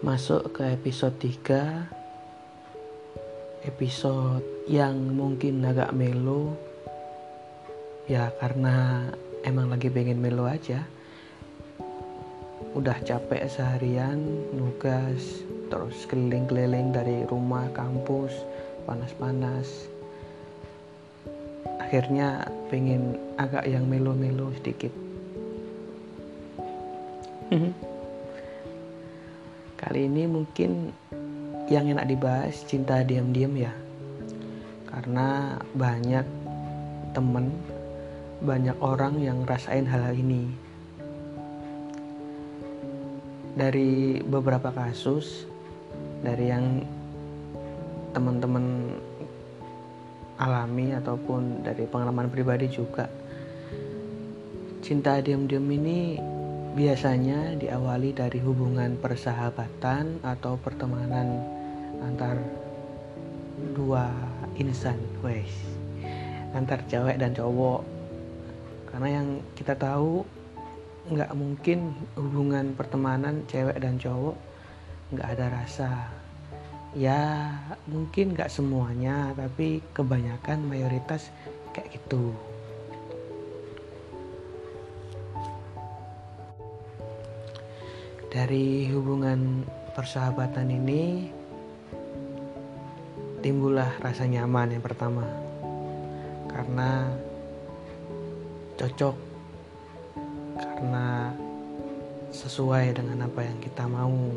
Masuk ke episode 3 Episode yang mungkin agak melo. Ya karena emang lagi pengen melo aja. Udah capek seharian nugas Terus keliling-keliling dari rumah kampus Panas-panas. Akhirnya pengen agak yang melo-melo sedikit Kali ini mungkin yang enak dibahas cinta diam-diam ya. Karena banyak temen, banyak orang yang rasain hal-hal ini. Dari beberapa kasus, dari yang teman-teman alami ataupun dari pengalaman pribadi juga cinta diam-diam ini biasanya diawali dari hubungan persahabatan atau pertemanan antar dua insan, wes, antar cewek dan cowok. Karena yang kita tahu nggak mungkin hubungan pertemanan cewek dan cowok nggak ada rasa. Ya mungkin nggak semuanya, tapi kebanyakan mayoritas kayak gitu. Dari hubungan persahabatan ini timbullah rasa nyaman yang pertama. Karena cocok karena sesuai dengan apa yang kita mau.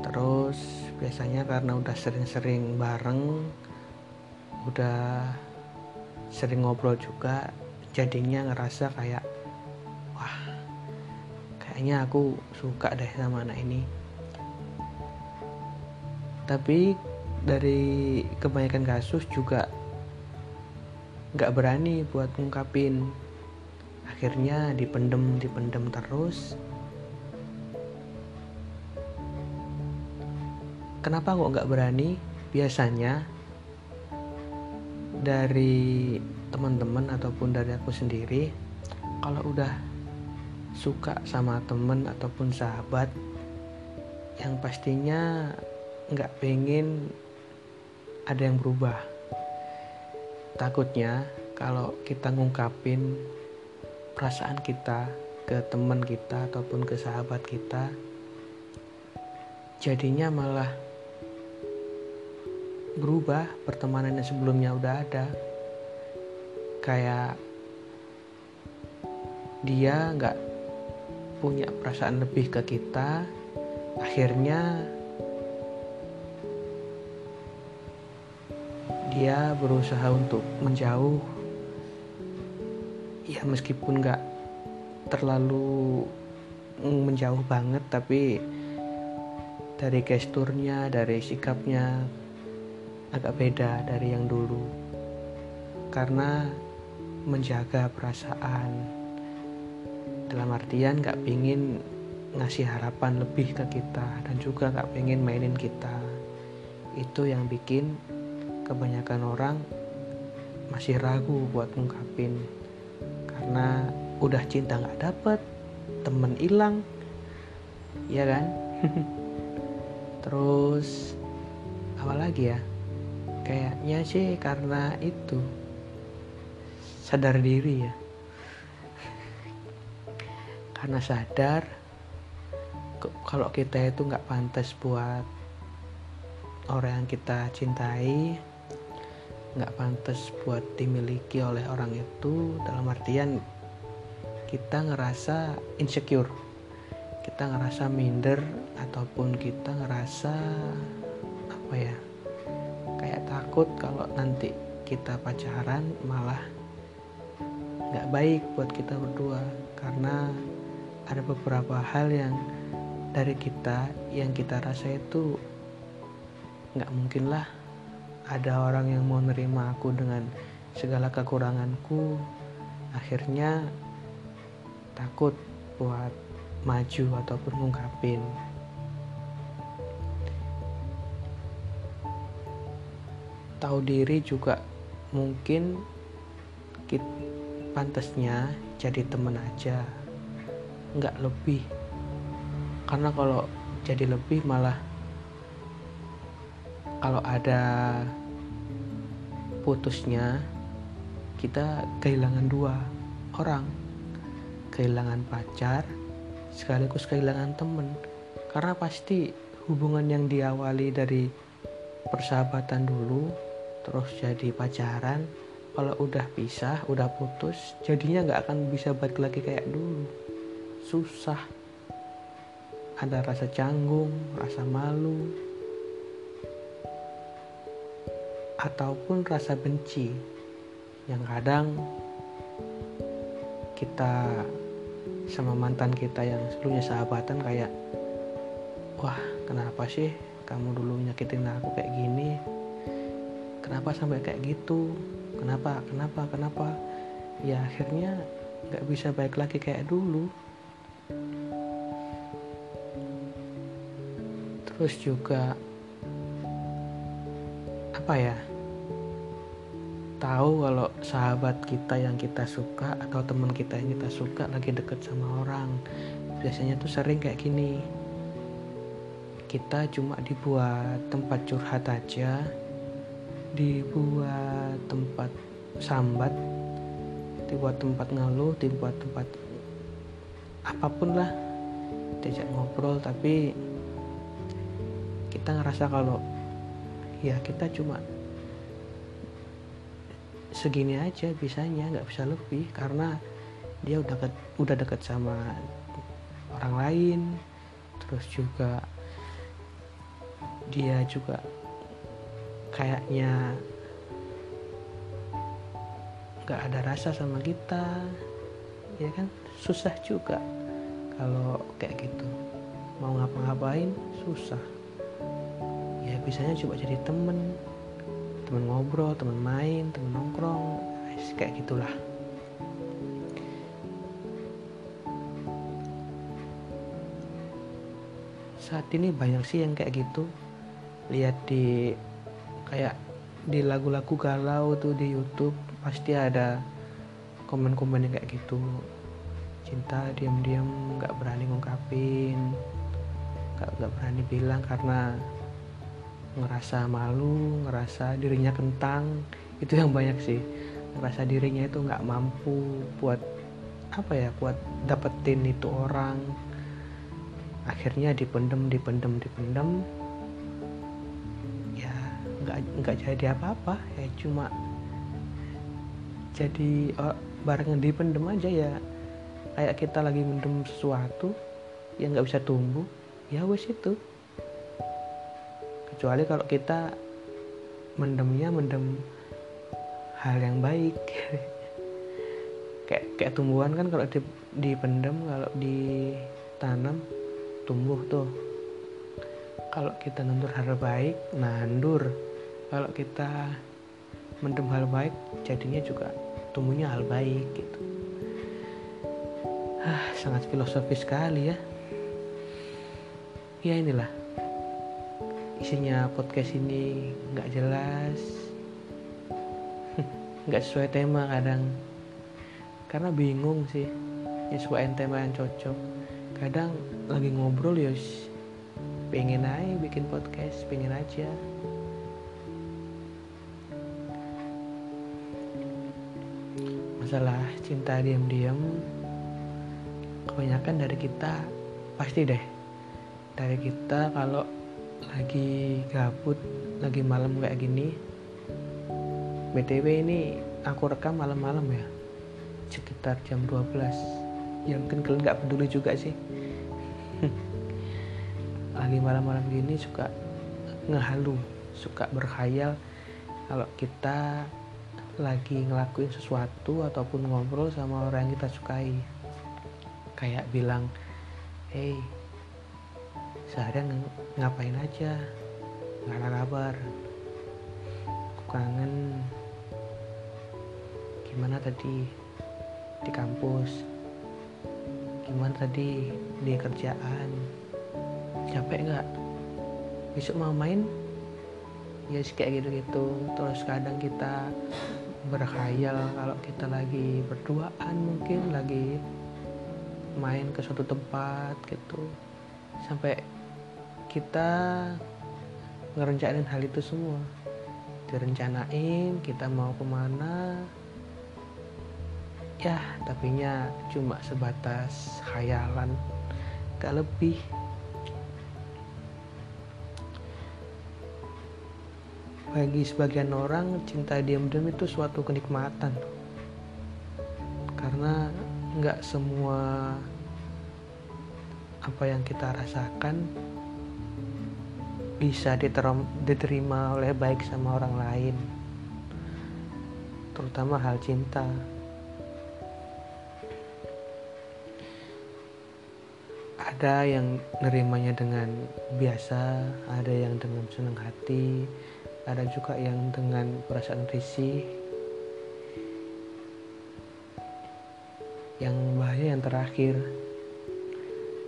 Terus biasanya karena udah sering-sering bareng, udah sering ngobrol juga, jadinya ngerasa kayak kayaknya aku suka deh sama anak ini. Tapi dari kebanyakan kasus juga nggak berani buat ngungkapin. Akhirnya dipendem dipendem terus. Kenapa kok nggak berani? Biasanya dari teman-teman ataupun dari aku sendiri kalau udah suka sama temen ataupun sahabat yang pastinya nggak pengen ada yang berubah. Takutnya kalau kita ngungkapin perasaan kita ke teman kita ataupun ke sahabat kita jadinya malah berubah pertemanan yang sebelumnya udah ada. Kayak dia nggak punya perasaan lebih ke kita akhirnya dia berusaha untuk menjauh. Ya meskipun nggak terlalu menjauh banget tapi dari gesturnya dari sikapnya agak beda dari yang dulu. Karena menjaga perasaan dalam artian gak pingin ngasih harapan lebih ke kita dan juga gak pengen mainin kita. Itu yang bikin kebanyakan orang masih ragu buat ngungkapin. Karena udah cinta gak dapet temen hilang ya kan? Terus apa lagi ya? Kayaknya sih karena itu sadar diri ya karena sadar kalau kita itu nggak pantas buat orang yang kita cintai nggak pantas buat dimiliki oleh orang itu dalam artian kita ngerasa insecure kita ngerasa minder ataupun kita ngerasa apa ya kayak takut kalau nanti kita pacaran malah nggak baik buat kita berdua. Karena ada beberapa hal yang dari kita yang kita rasa itu nggak mungkin lah. Ada orang yang mau nerima aku dengan segala kekuranganku akhirnya takut buat maju ataupun ngungkapin. Tahu diri juga mungkin kita pantasnya jadi temen aja nggak lebih. Karena kalau jadi lebih malah kalau ada putusnya kita kehilangan dua orang. Kehilangan pacar sekaligus kehilangan temen. Karena pasti hubungan yang diawali dari persahabatan dulu terus jadi pacaran kalau udah pisah udah putus jadinya nggak akan bisa balik lagi kayak dulu susah. Ada rasa canggung rasa malu ataupun rasa benci yang kadang kita sama mantan kita yang sebelumnya sahabatan kayak wah kenapa sih kamu dulu nyakitin aku kayak gini? Kenapa sampai kayak gitu? Kenapa kenapa kenapa? Ya akhirnya nggak bisa baik lagi kayak dulu terus juga apa ya tahu kalau sahabat kita yang kita suka atau teman kita yang kita suka lagi deket sama orang biasanya tuh sering kayak gini. Kita cuma dibuat tempat curhat aja dibuat tempat sambat dibuat tempat ngeluh dibuat tempat apa pun lah. Diajak ngobrol tapi kita ngerasa kalau ya kita cuma segini aja bisanya nggak bisa lebih karena dia udah deket, udah deket sama orang lain. Terus juga dia juga kayaknya nggak ada rasa sama kita ya kan susah juga kalau kayak gitu. Mau ngapa-ngapain susah. Ya bisanya coba jadi temen. Teman ngobrol teman main teman nongkrong. Kayak gitulah. Saat ini banyak sih yang kayak gitu. Lihat di kayak di lagu-lagu galau tuh di YouTube pasti ada komen-komen yang kayak gitu cinta diam-diam nggak berani ngungkapin nggak berani bilang karena ngerasa malu ngerasa dirinya kentang. Itu yang banyak sih. Ngerasa dirinya itu nggak mampu buat apa ya buat dapetin itu orang. Akhirnya dipendem dipendem dipendem. Ya nggak nggak jadi apa-apa. Ya cuma jadi oh, barang yang dipendem aja ya kayak kita lagi mendem sesuatu yang nggak bisa tumbuh ya wes itu. Kecuali kalau kita mendemnya mendem hal yang baik. Kayak kayak tumbuhan kan kalau di, dipendem kalau ditanam tumbuh tuh. Kalau kita nandur hal baik nandur. Kalau kita mendem hal baik jadinya juga tumbuhnya hal baik gitu ah sangat filosofis sekali ya. Ya inilah. Isinya podcast ini nggak jelas. Nggak sesuai tema kadang. Karena bingung sih. Nyesuaiin tema yang cocok. Kadang lagi ngobrol ya pengen aja bikin podcast pengen aja. Masalah cinta diam-diam kebanyakan dari kita pasti deh. Dari kita kalau lagi gabut lagi malam kayak gini btw ini aku rekam malam-malam ya sekitar jam 12 ya mungkin kalian nggak peduli juga sih. Lagi malam-malam gini suka ngehalu suka berkhayal kalau kita lagi ngelakuin sesuatu ataupun ngobrol sama orang yang kita sukai kayak bilang hey seharian ngapain aja? Nggak ada kabar. Aku kangen. Gimana tadi di kampus? Gimana tadi di kerjaan? Capek nggak? Besok mau main? Ya sih kayak gitu-gitu. Terus kadang kita berkhayal kalau kita lagi berduaan mungkin lagi main ke suatu tempat gitu. Sampai kita ngerencanain hal itu semua. Direncanain kita mau ke mana. Ya tapinya cuma sebatas khayalan. Gak lebih. Bagi sebagian orang cinta diam-diam itu suatu kenikmatan nggak semua apa yang kita rasakan bisa diterima oleh baik sama orang lain. Terutama hal cinta. Ada yang nerimanya dengan biasa ada yang dengan senang hati ada juga yang dengan perasaan risih yang bahaya yang terakhir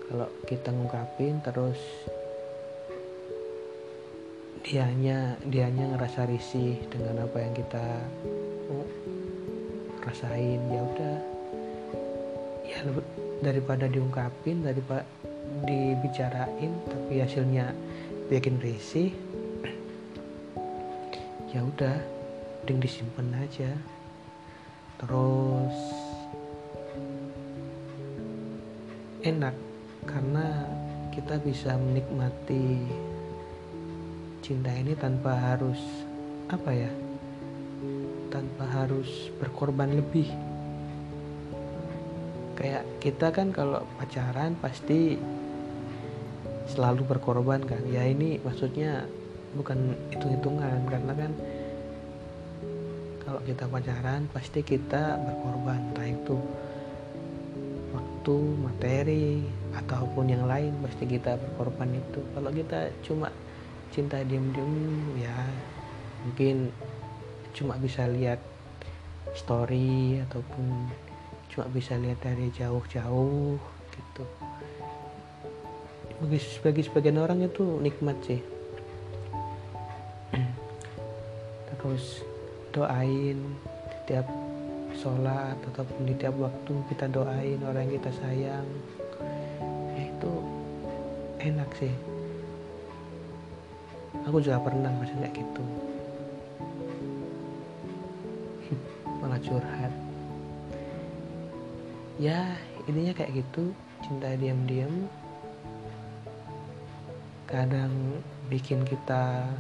kalau kita ngungkapin terus dianya dianya ngerasa risih dengan apa yang kita rasain. Ya udah. Ya daripada diungkapin daripada dibicarain tapi hasilnya bikin risih ya udah mending disimpan aja. Terus enak karena kita bisa menikmati cinta ini tanpa harus apa ya tanpa harus berkorban lebih. Kayak kita kan kalau pacaran pasti selalu berkorban kan. Ya ini maksudnya bukan hitung-hitungan karena kan kalau kita pacaran pasti kita berkorban entah itu waktu materi ataupun yang lain pasti kita berkorban itu. Kalau kita cuma cinta diem-diem ya mungkin cuma bisa lihat story ataupun cuma bisa lihat dari jauh-jauh gitu. Bagi, bagi sebagian orang itu nikmat sih. Terus doain setiap sholat ataupun di tiap waktu kita doain orang yang kita sayang. Ya itu enak sih. Aku juga pernah macam kayak gitu. Malah curhat. Ya intinya kayak gitu. Cinta diam-diam. Kadang bikin kita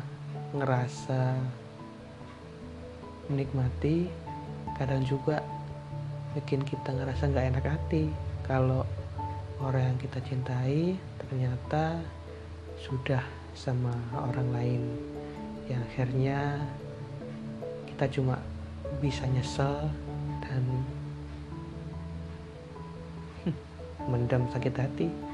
ngerasa menikmati kadang juga bikin kita ngerasa nggak enak hati. Kalau orang yang kita cintai ternyata sudah sama orang lain. Yang akhirnya kita cuma bisa nyesel dan mendam sakit hati